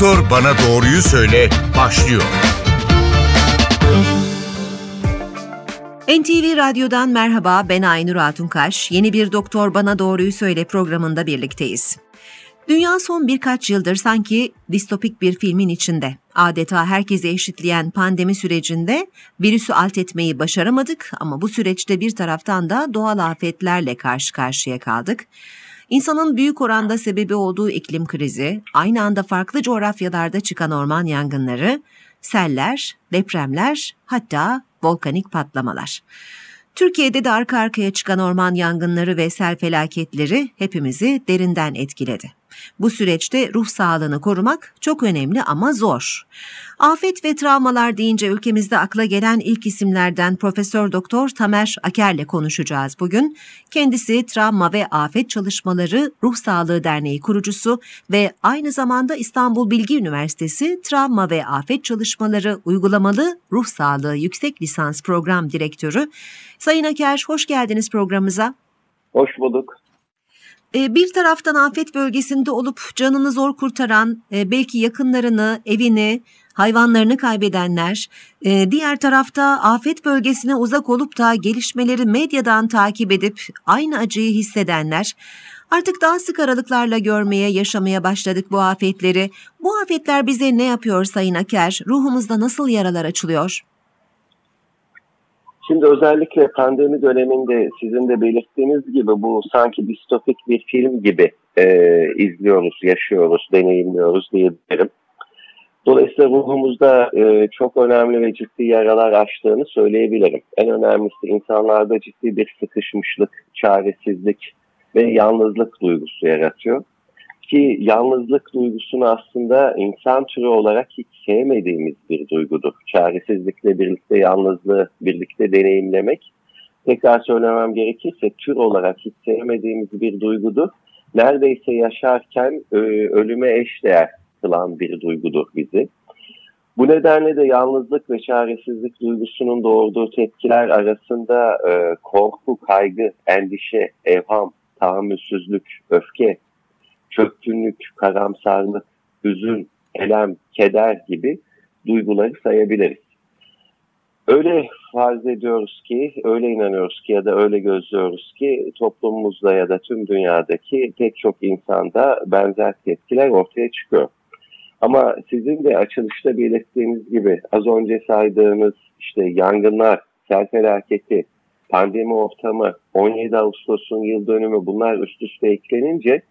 Doktor Bana Doğruyu Söyle başlıyor. NTV Radyo'dan merhaba ben Aynur Altunkaş. Yeni bir Doktor Bana Doğruyu Söyle programında birlikteyiz. Dünya son birkaç yıldır sanki distopik bir filmin içinde. Adeta herkesi eşitleyen pandemi sürecinde virüsü alt etmeyi başaramadık ama bu süreçte bir taraftan da doğal afetlerle karşı karşıya kaldık. İnsanın büyük oranda sebebi olduğu iklim krizi, aynı anda farklı coğrafyalarda çıkan orman yangınları, seller, depremler, hatta volkanik patlamalar. Türkiye'de de arka arkaya çıkan orman yangınları ve sel felaketleri hepimizi derinden etkiledi. Bu süreçte ruh sağlığını korumak çok önemli ama zor. Afet ve travmalar deyince ülkemizde akla gelen ilk isimlerden Profesör Doktor Tamer Aker'le konuşacağız bugün. Kendisi Travma ve Afet Çalışmaları Ruh Sağlığı Derneği kurucusu ve aynı zamanda İstanbul Bilgi Üniversitesi Travma ve Afet Çalışmaları Uygulamalı Ruh Sağlığı Yüksek Lisans Program Direktörü. Sayın Aker hoş geldiniz programımıza. Hoş bulduk. Ee, bir taraftan afet bölgesinde olup canını zor kurtaran, e, belki yakınlarını, evini, hayvanlarını kaybedenler, e, diğer tarafta afet bölgesine uzak olup da gelişmeleri medyadan takip edip aynı acıyı hissedenler, artık daha sık aralıklarla görmeye, yaşamaya başladık bu afetleri. Bu afetler bize ne yapıyor Sayın Aker? Ruhumuzda nasıl yaralar açılıyor? Şimdi özellikle pandemi döneminde sizin de belirttiğiniz gibi bu sanki distopik bir film gibi e, izliyoruz, yaşıyoruz, deneyimliyoruz diyebilirim. Dolayısıyla ruhumuzda e, çok önemli ve ciddi yaralar açtığını söyleyebilirim. En önemlisi insanlarda ciddi bir sıkışmışlık, çaresizlik ve yalnızlık duygusu yaratıyor. Ki yalnızlık duygusunu aslında insan türü olarak hiç sevmediğimiz bir duygudur. Çaresizlikle birlikte yalnızlığı birlikte deneyimlemek. Tekrar söylemem gerekirse tür olarak hiç sevmediğimiz bir duygudur. Neredeyse yaşarken e, ölüme eşdeğer kılan bir duygudur bizi. Bu nedenle de yalnızlık ve çaresizlik duygusunun doğurduğu tepkiler arasında e, korku, kaygı, endişe, evham, tahammülsüzlük, öfke, çöktünlük, karamsarlık, hüzün, elem, keder gibi duyguları sayabiliriz. Öyle farz ediyoruz ki, öyle inanıyoruz ki ya da öyle gözlüyoruz ki toplumumuzda ya da tüm dünyadaki pek çok insanda benzer tepkiler ortaya çıkıyor. Ama sizin de açılışta belirttiğiniz gibi az önce saydığınız işte yangınlar, sel felaketi, pandemi ortamı, 17 Ağustos'un yıl dönümü bunlar üst üste eklenince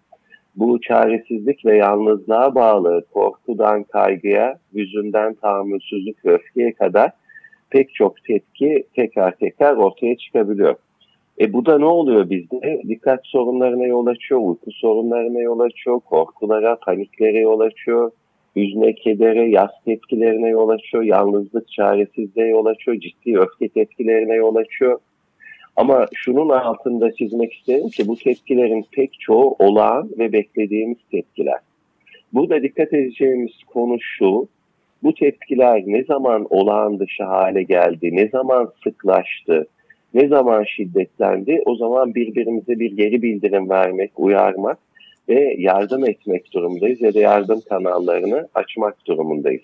bu çaresizlik ve yalnızlığa bağlı korkudan kaygıya, hüzünden tahammülsüzlük ve öfkeye kadar pek çok tepki tekrar tekrar ortaya çıkabiliyor. E bu da ne oluyor bizde? Dikkat sorunlarına yol açıyor, uyku sorunlarına yol açıyor, korkulara, paniklere yol açıyor, hüzne, kedere, yaz tepkilerine yol açıyor, yalnızlık, çaresizliğe yol açıyor, ciddi öfke tepkilerine yol açıyor. Ama şunun altında çizmek isterim ki bu tepkilerin pek çoğu olağan ve beklediğimiz tepkiler. Burada dikkat edeceğimiz konu şu, bu tepkiler ne zaman olağan dışı hale geldi, ne zaman sıklaştı, ne zaman şiddetlendi o zaman birbirimize bir geri bildirim vermek, uyarmak ve yardım etmek durumundayız ya da yardım kanallarını açmak durumundayız.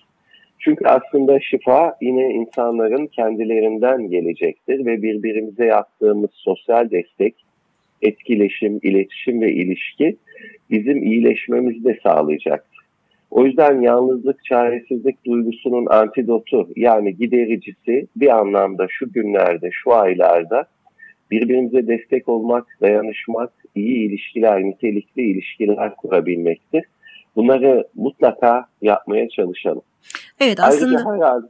Çünkü aslında şifa yine insanların kendilerinden gelecektir ve birbirimize yaptığımız sosyal destek, etkileşim, iletişim ve ilişki bizim iyileşmemizi de sağlayacaktır. O yüzden yalnızlık, çaresizlik duygusunun antidotu yani gidericisi bir anlamda şu günlerde, şu aylarda birbirimize destek olmak, dayanışmak, iyi ilişkiler, nitelikli ilişkiler kurabilmektir. Bunları mutlaka yapmaya çalışalım. Evet aslında Ayrıca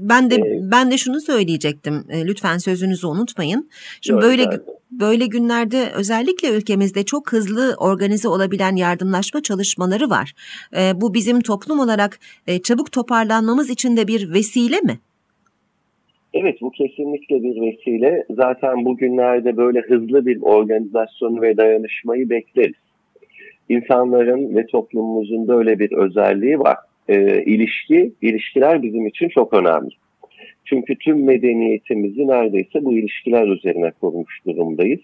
ben de ben de şunu söyleyecektim. Lütfen sözünüzü unutmayın. Şimdi böyle böyle günlerde özellikle ülkemizde çok hızlı organize olabilen yardımlaşma çalışmaları var. Bu bizim toplum olarak çabuk toparlanmamız için de bir vesile mi? Evet bu kesinlikle bir vesile. Zaten bugünlerde böyle hızlı bir organizasyonu ve dayanışmayı bekleriz. İnsanların ve toplumumuzun böyle bir özelliği var e, ilişki, ilişkiler bizim için çok önemli. Çünkü tüm medeniyetimizi neredeyse bu ilişkiler üzerine kurmuş durumdayız.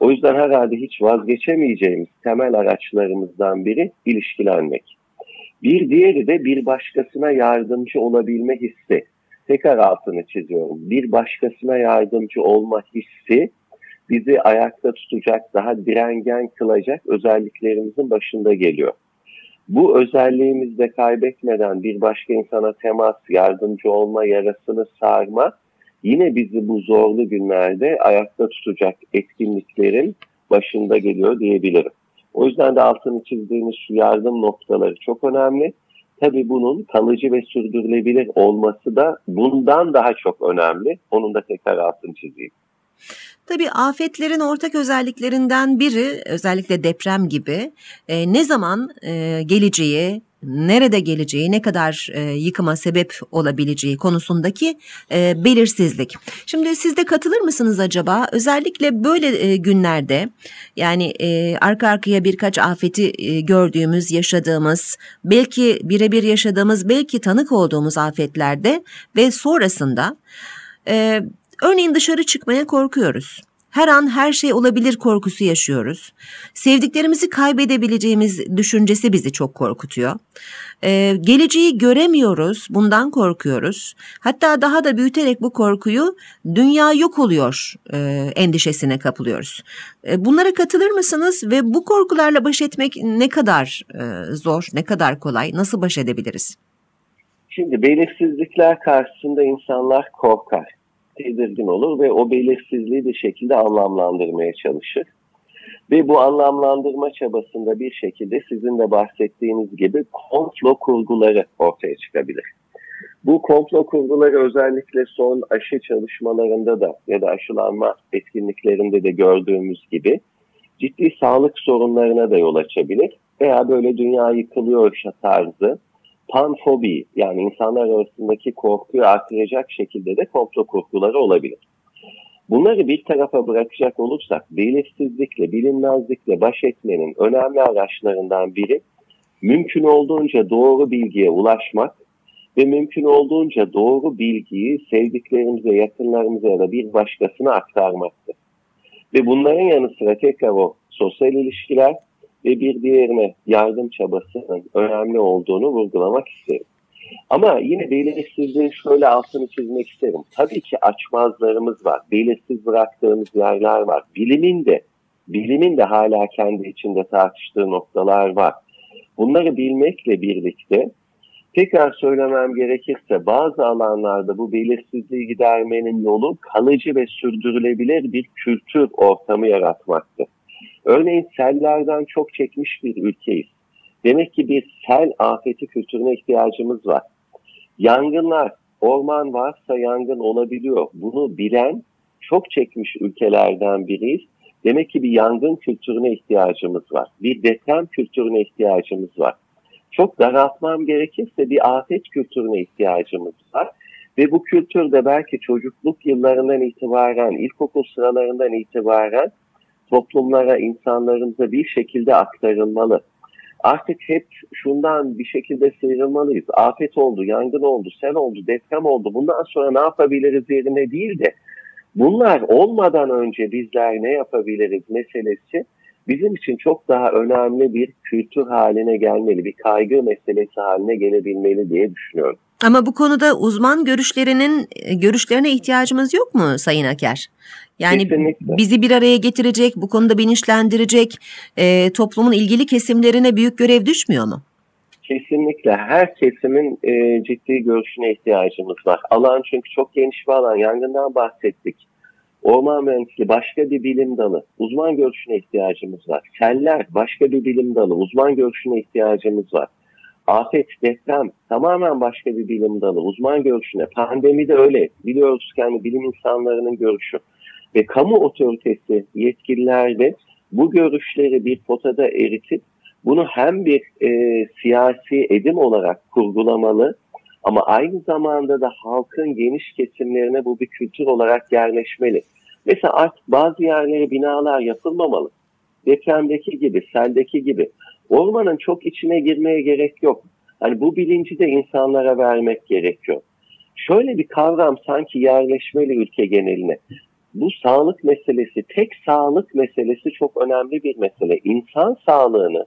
O yüzden herhalde hiç vazgeçemeyeceğimiz temel araçlarımızdan biri ilişkilenmek. Bir diğeri de bir başkasına yardımcı olabilme hissi. Tekrar altını çiziyorum. Bir başkasına yardımcı olma hissi bizi ayakta tutacak, daha direngen kılacak özelliklerimizin başında geliyor. Bu özelliğimizi de kaybetmeden bir başka insana temas, yardımcı olma, yarasını sarma yine bizi bu zorlu günlerde ayakta tutacak etkinliklerin başında geliyor diyebilirim. O yüzden de altını çizdiğimiz şu yardım noktaları çok önemli. Tabii bunun kalıcı ve sürdürülebilir olması da bundan daha çok önemli. Onun da tekrar altını çizeyim. Tabii afetlerin ortak özelliklerinden biri özellikle deprem gibi e, ne zaman e, geleceği, nerede geleceği, ne kadar e, yıkıma sebep olabileceği konusundaki e, belirsizlik. Şimdi siz de katılır mısınız acaba? Özellikle böyle e, günlerde yani e, arka arkaya birkaç afeti e, gördüğümüz, yaşadığımız, belki birebir yaşadığımız, belki tanık olduğumuz afetlerde ve sonrasında e, örneğin dışarı çıkmaya korkuyoruz. Her an her şey olabilir korkusu yaşıyoruz. Sevdiklerimizi kaybedebileceğimiz düşüncesi bizi çok korkutuyor. Ee, geleceği göremiyoruz, bundan korkuyoruz. Hatta daha da büyüterek bu korkuyu dünya yok oluyor e, endişesine kapılıyoruz. E, bunlara katılır mısınız ve bu korkularla baş etmek ne kadar e, zor, ne kadar kolay, nasıl baş edebiliriz? Şimdi belirsizlikler karşısında insanlar korkar tedirgin olur ve o belirsizliği bir şekilde anlamlandırmaya çalışır. Ve bu anlamlandırma çabasında bir şekilde sizin de bahsettiğiniz gibi komplo kurguları ortaya çıkabilir. Bu komplo kurguları özellikle son aşı çalışmalarında da ya da aşılanma etkinliklerinde de gördüğümüz gibi ciddi sağlık sorunlarına da yol açabilir. Veya böyle dünya yıkılıyor tarzı panfobi yani insanlar arasındaki korkuyu artıracak şekilde de komplo korkuları olabilir. Bunları bir tarafa bırakacak olursak belirsizlikle, bilinmezlikle baş etmenin önemli araçlarından biri mümkün olduğunca doğru bilgiye ulaşmak ve mümkün olduğunca doğru bilgiyi sevdiklerimize, yakınlarımıza ya da bir başkasına aktarmaktır. Ve bunların yanı sıra tekrar o sosyal ilişkiler ve bir diğerine yardım çabasının önemli olduğunu vurgulamak isterim. Ama yine belirsizliğin şöyle altını çizmek isterim. Tabii ki açmazlarımız var. Belirsiz bıraktığımız yerler var. Bilimin de bilimin de hala kendi içinde tartıştığı noktalar var. Bunları bilmekle birlikte tekrar söylemem gerekirse bazı alanlarda bu belirsizliği gidermenin yolu kalıcı ve sürdürülebilir bir kültür ortamı yaratmaktır. Örneğin sellerden çok çekmiş bir ülkeyiz. Demek ki bir sel afeti kültürüne ihtiyacımız var. Yangınlar, orman varsa yangın olabiliyor. Bunu bilen çok çekmiş ülkelerden biriyiz. Demek ki bir yangın kültürüne ihtiyacımız var. Bir deprem kültürüne ihtiyacımız var. Çok daraltmam gerekirse bir afet kültürüne ihtiyacımız var. Ve bu kültürde belki çocukluk yıllarından itibaren, ilkokul sıralarından itibaren toplumlara, insanlarımıza bir şekilde aktarılmalı. Artık hep şundan bir şekilde sıyrılmalıyız. Afet oldu, yangın oldu, sel oldu, deprem oldu. Bundan sonra ne yapabiliriz yerine değil de bunlar olmadan önce bizler ne yapabiliriz meselesi bizim için çok daha önemli bir kültür haline gelmeli, bir kaygı meselesi haline gelebilmeli diye düşünüyorum. Ama bu konuda uzman görüşlerinin görüşlerine ihtiyacımız yok mu Sayın Aker? Yani Kesinlikle. bizi bir araya getirecek, bu konuda bilinçlendirecek e, toplumun ilgili kesimlerine büyük görev düşmüyor mu? Kesinlikle her kesimin e, ciddi görüşüne ihtiyacımız var. Alan çünkü çok geniş bir alan. Yangından bahsettik. Orman mühendisliği başka bir bilim dalı. Uzman görüşüne ihtiyacımız var. Seller başka bir bilim dalı. Uzman görüşüne ihtiyacımız var. Afet, deprem tamamen başka bir bilim dalı. Uzman görüşüne. Pandemi de öyle. Biliyoruz yani bilim insanlarının görüşü ve kamu otoritesi yetkililer de bu görüşleri bir potada eritip bunu hem bir e, siyasi edim olarak kurgulamalı ama aynı zamanda da halkın geniş kesimlerine bu bir kültür olarak yerleşmeli. Mesela artık bazı yerlere binalar yapılmamalı. Depremdeki gibi, seldeki gibi. Ormanın çok içine girmeye gerek yok. Hani bu bilinci de insanlara vermek gerekiyor. Şöyle bir kavram sanki yerleşmeli ülke geneline bu sağlık meselesi, tek sağlık meselesi çok önemli bir mesele. İnsan sağlığını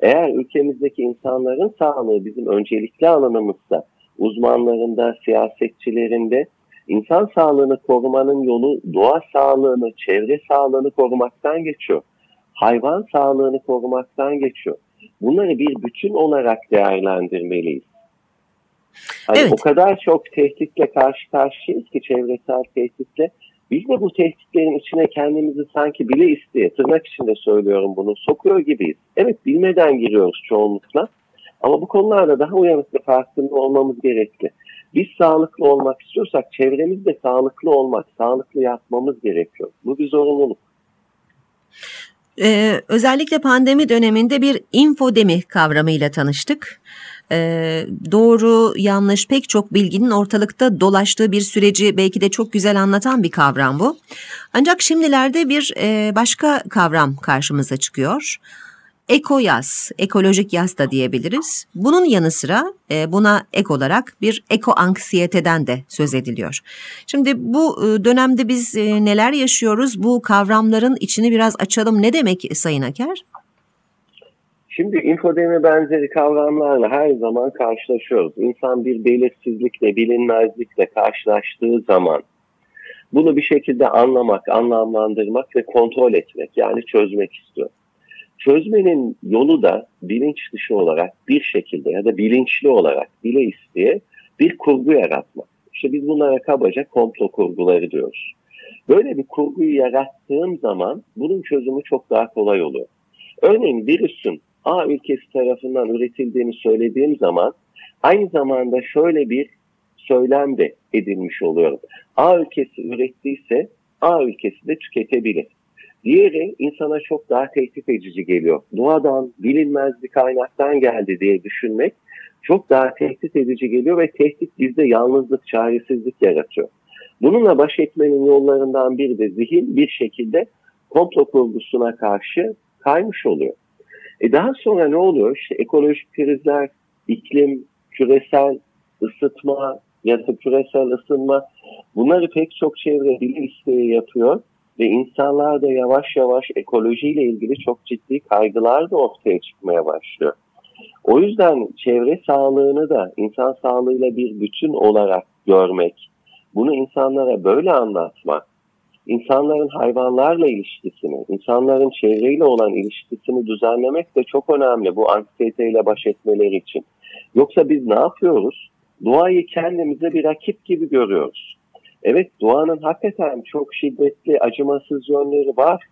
Eğer ülkemizdeki insanların sağlığı bizim öncelikli alanımızsa, uzmanlarında, siyasetçilerinde insan sağlığını korumanın yolu doğa sağlığını, çevre sağlığını korumaktan geçiyor. Hayvan sağlığını korumaktan geçiyor. Bunları bir bütün olarak değerlendirmeliyiz. Hani Evet. O kadar çok tehditle karşı karşıyayız ki çevresel tehditle. Biz de bu tehditlerin içine kendimizi sanki bile isteye, tırnak içinde söylüyorum bunu, sokuyor gibiyiz. Evet bilmeden giriyoruz çoğunlukla. Ama bu konularda daha uyanık ve farkında olmamız gerekli. Biz sağlıklı olmak istiyorsak çevremizde sağlıklı olmak, sağlıklı yapmamız gerekiyor. Bu bir zorunluluk. Ee, özellikle pandemi döneminde bir infodemi kavramıyla tanıştık. Ee, doğru, yanlış pek çok bilginin ortalıkta dolaştığı bir süreci belki de çok güzel anlatan bir kavram bu. Ancak şimdilerde bir e, başka kavram karşımıza çıkıyor. Eko yaz, ekolojik yaz da diyebiliriz. Bunun yanı sıra e, buna ek olarak bir eko anksiyeteden de söz ediliyor. Şimdi bu e, dönemde biz e, neler yaşıyoruz? Bu kavramların içini biraz açalım. Ne demek Sayın Aker? Şimdi infodemi benzeri kavramlarla her zaman karşılaşıyoruz. İnsan bir belirsizlikle, bilinmezlikle karşılaştığı zaman bunu bir şekilde anlamak, anlamlandırmak ve kontrol etmek yani çözmek istiyor. Çözmenin yolu da bilinç dışı olarak bir şekilde ya da bilinçli olarak bile isteye bir kurgu yaratmak. İşte biz bunlara kabaca komplo kurguları diyoruz. Böyle bir kurguyu yarattığım zaman bunun çözümü çok daha kolay oluyor. Örneğin virüsün A ülkesi tarafından üretildiğini söylediğim zaman aynı zamanda şöyle bir söylem de edilmiş oluyorum. A ülkesi ürettiyse A ülkesi de tüketebilir. Diğeri insana çok daha tehdit edici geliyor. Doğadan, bilinmez bir kaynaktan geldi diye düşünmek çok daha tehdit edici geliyor ve tehdit bizde yalnızlık, çaresizlik yaratıyor. Bununla baş etmenin yollarından biri de zihin bir şekilde komplo kurgusuna karşı kaymış oluyor. E daha sonra ne oluyor? İşte ekolojik krizler, iklim, küresel ısıtma ya da küresel ısınma bunları pek çok çevre bilim isteği yapıyor ve insanlar da yavaş yavaş ekolojiyle ilgili çok ciddi kaygılar da ortaya çıkmaya başlıyor. O yüzden çevre sağlığını da insan sağlığıyla bir bütün olarak görmek, bunu insanlara böyle anlatmak, insanların hayvanlarla ilişkisini, insanların çevreyle olan ilişkisini düzenlemek de çok önemli bu anksiyeteyle baş etmeleri için. Yoksa biz ne yapıyoruz? Doğayı kendimize bir rakip gibi görüyoruz. Evet doğanın hakikaten çok şiddetli, acımasız yönleri var.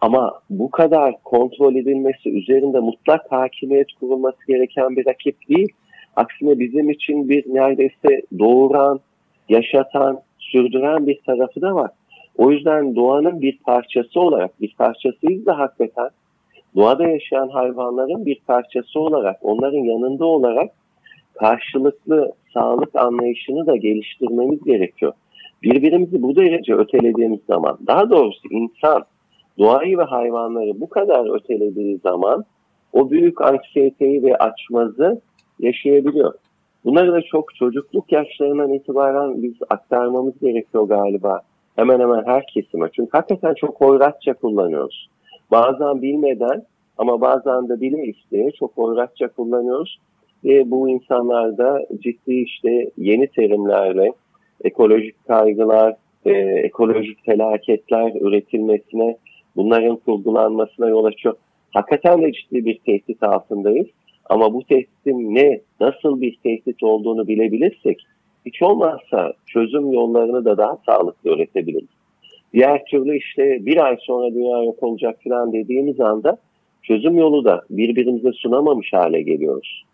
Ama bu kadar kontrol edilmesi, üzerinde mutlak hakimiyet kurulması gereken bir rakip değil. Aksine bizim için bir neredeyse doğuran, yaşatan, sürdüren bir tarafı da var. O yüzden doğanın bir parçası olarak, bir parçasıyız da hakikaten doğada yaşayan hayvanların bir parçası olarak, onların yanında olarak karşılıklı sağlık anlayışını da geliştirmemiz gerekiyor. Birbirimizi bu derece ötelediğimiz zaman, daha doğrusu insan doğayı ve hayvanları bu kadar ötelediği zaman o büyük anksiyeteyi ve açmazı yaşayabiliyor. Bunları da çok çocukluk yaşlarından itibaren biz aktarmamız gerekiyor galiba. Hemen hemen her kesime. Çünkü hakikaten çok hoyratça kullanıyoruz. Bazen bilmeden ama bazen de bile isteye çok hoyratça kullanıyoruz. Ve bu insanlarda ciddi işte yeni terimlerle ekolojik kaygılar, e, ekolojik felaketler üretilmesine, bunların kurgulanmasına yol açıyor. Hakikaten de ciddi bir tehdit altındayız. Ama bu tehditin ne, nasıl bir tehdit olduğunu bilebilirsek hiç olmazsa çözüm yollarını da daha sağlıklı üretebiliriz. Diğer türlü işte bir ay sonra dünya yok olacak falan dediğimiz anda çözüm yolu da birbirimize sunamamış hale geliyoruz.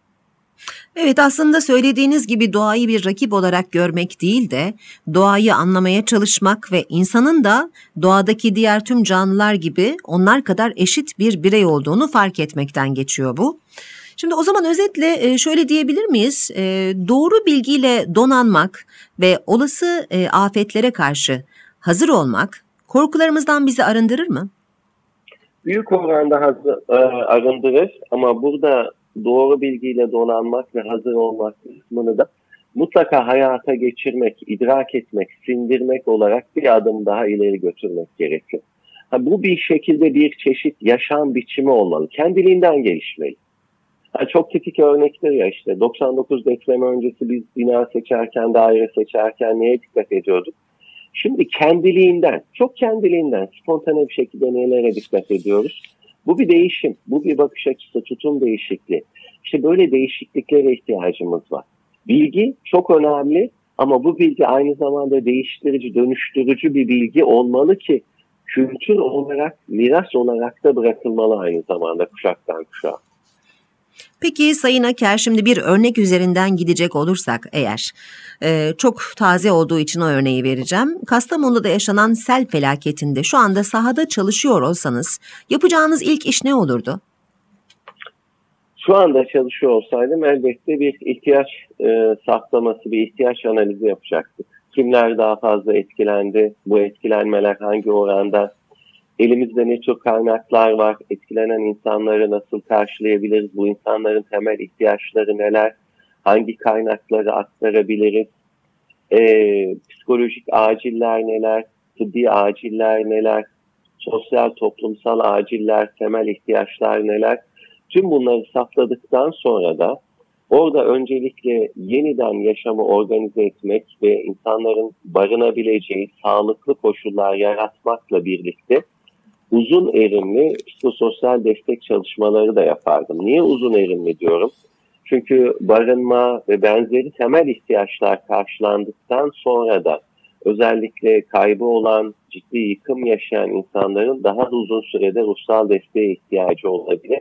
Evet aslında söylediğiniz gibi doğayı bir rakip olarak görmek değil de doğayı anlamaya çalışmak ve insanın da doğadaki diğer tüm canlılar gibi onlar kadar eşit bir birey olduğunu fark etmekten geçiyor bu. Şimdi o zaman özetle e, şöyle diyebilir miyiz? E, doğru bilgiyle donanmak ve olası e, afetlere karşı hazır olmak korkularımızdan bizi arındırır mı? Büyük oranda hazır, arındırır ama burada doğru bilgiyle donanmak ve hazır olmak kısmını da mutlaka hayata geçirmek, idrak etmek, sindirmek olarak bir adım daha ileri götürmek gerekiyor. Ha, bu bir şekilde bir çeşit yaşam biçimi olmalı. Kendiliğinden gelişmeli. Yani çok tipik örnektir ya işte 99 depremi öncesi biz bina seçerken, daire seçerken neye dikkat ediyorduk? Şimdi kendiliğinden, çok kendiliğinden, spontane bir şekilde nelere dikkat ediyoruz? Bu bir değişim, bu bir bakış açısı, tutum değişikliği. İşte böyle değişikliklere ihtiyacımız var. Bilgi çok önemli ama bu bilgi aynı zamanda değiştirici, dönüştürücü bir bilgi olmalı ki kültür olarak, miras olarak da bırakılmalı aynı zamanda kuşaktan kuşağa. Peki Sayın Aker şimdi bir örnek üzerinden gidecek olursak eğer e, çok taze olduğu için o örneği vereceğim. Kastamonu'da yaşanan sel felaketinde şu anda sahada çalışıyor olsanız yapacağınız ilk iş ne olurdu? Şu anda çalışıyor olsaydım elbette bir ihtiyaç e, saptaması, bir ihtiyaç analizi yapacaktık. Kimler daha fazla etkilendi, bu etkilenmeler hangi oranda, elimizde ne çok kaynaklar var, etkilenen insanları nasıl karşılayabiliriz, bu insanların temel ihtiyaçları neler, hangi kaynakları aktarabiliriz, e, psikolojik aciller neler, tıbbi aciller neler, sosyal toplumsal aciller, temel ihtiyaçlar neler, Tüm bunları saptadıktan sonra da orada öncelikle yeniden yaşamı organize etmek ve insanların barınabileceği sağlıklı koşullar yaratmakla birlikte uzun erimli psikososyal destek çalışmaları da yapardım. Niye uzun erimli diyorum? Çünkü barınma ve benzeri temel ihtiyaçlar karşılandıktan sonra da özellikle kaybı olan, ciddi yıkım yaşayan insanların daha uzun sürede ruhsal desteğe ihtiyacı olabilir.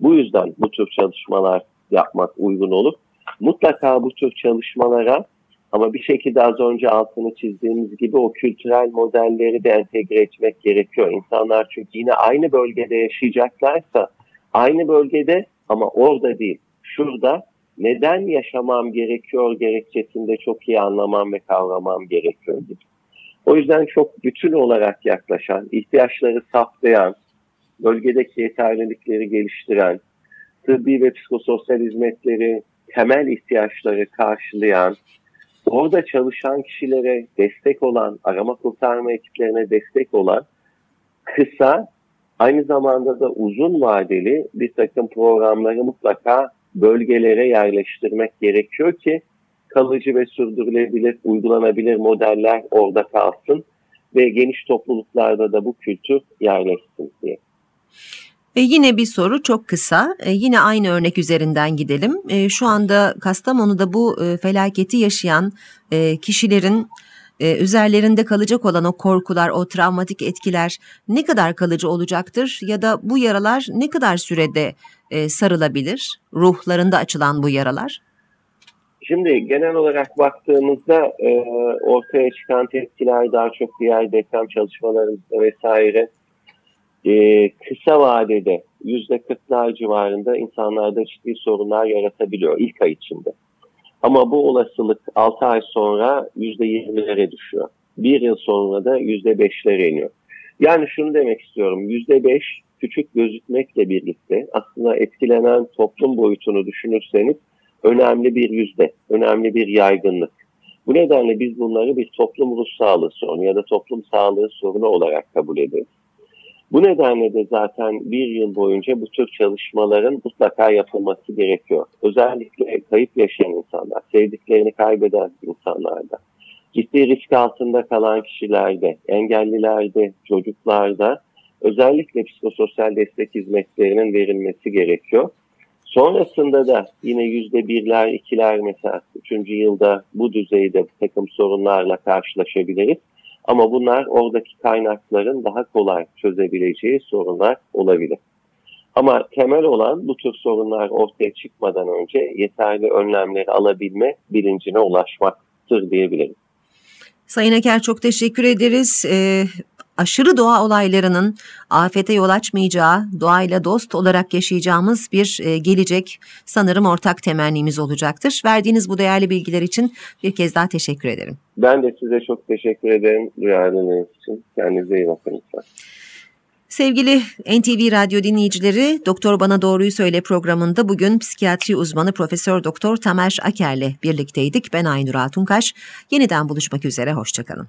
Bu yüzden bu tür çalışmalar yapmak uygun olur. Mutlaka bu tür çalışmalara ama bir şekilde az önce altını çizdiğimiz gibi o kültürel modelleri de entegre etmek gerekiyor. İnsanlar çünkü yine aynı bölgede yaşayacaklarsa aynı bölgede ama orada değil, şurada neden yaşamam gerekiyor gerekçesinde çok iyi anlamam ve kavramam gerekiyor gibi. O yüzden çok bütün olarak yaklaşan, ihtiyaçları saptayan, bölgedeki yeterlilikleri geliştiren, tıbbi ve psikososyal hizmetleri, temel ihtiyaçları karşılayan, orada çalışan kişilere destek olan, arama kurtarma ekiplerine destek olan kısa, aynı zamanda da uzun vadeli bir takım programları mutlaka bölgelere yerleştirmek gerekiyor ki kalıcı ve sürdürülebilir, uygulanabilir modeller orada kalsın ve geniş topluluklarda da bu kültür yerleşsin diye. E yine bir soru çok kısa. E yine aynı örnek üzerinden gidelim. E şu anda Kastamonu'da bu felaketi yaşayan kişilerin üzerlerinde kalacak olan o korkular, o travmatik etkiler ne kadar kalıcı olacaktır ya da bu yaralar ne kadar sürede sarılabilir? Ruhlarında açılan bu yaralar? Şimdi genel olarak baktığımızda e, ortaya çıkan tepkiler daha çok diğer deprem çalışmalarımızda vesaire e, kısa vadede yüzde kırklar civarında insanlarda ciddi sorunlar yaratabiliyor ilk ay içinde. Ama bu olasılık 6 ay sonra yüzde yirmilere düşüyor. Bir yıl sonra da yüzde beşlere iniyor. Yani şunu demek istiyorum. Yüzde beş küçük gözükmekle birlikte aslında etkilenen toplum boyutunu düşünürseniz önemli bir yüzde, önemli bir yaygınlık. Bu nedenle biz bunları bir toplum ruh sağlığı sorunu ya da toplum sağlığı sorunu olarak kabul ederiz. Bu nedenle de zaten bir yıl boyunca bu tür çalışmaların mutlaka yapılması gerekiyor. Özellikle kayıp yaşayan insanlar, sevdiklerini kaybeden insanlarda, ciddi risk altında kalan kişilerde, engellilerde, çocuklarda özellikle psikososyal destek hizmetlerinin verilmesi gerekiyor. Sonrasında da yine yüzde birler, ikiler mesela üçüncü yılda bu düzeyde bir takım sorunlarla karşılaşabiliriz. Ama bunlar oradaki kaynakların daha kolay çözebileceği sorunlar olabilir. Ama temel olan bu tür sorunlar ortaya çıkmadan önce yeterli önlemleri alabilme bilincine ulaşmaktır diyebilirim. Sayın Eker çok teşekkür ederiz. Ee, aşırı doğa olaylarının afete yol açmayacağı, doğayla dost olarak yaşayacağımız bir e, gelecek sanırım ortak temennimiz olacaktır. Verdiğiniz bu değerli bilgiler için bir kez daha teşekkür ederim. Ben de size çok teşekkür ederim duyarlılığınız için. Kendinize iyi bakın lütfen. Sevgili NTV Radyo dinleyicileri, Doktor Bana Doğruyu Söyle programında bugün psikiyatri uzmanı Profesör Doktor Tamer Aker'le birlikteydik. Ben Aynur Altunkaş. Yeniden buluşmak üzere, hoşçakalın.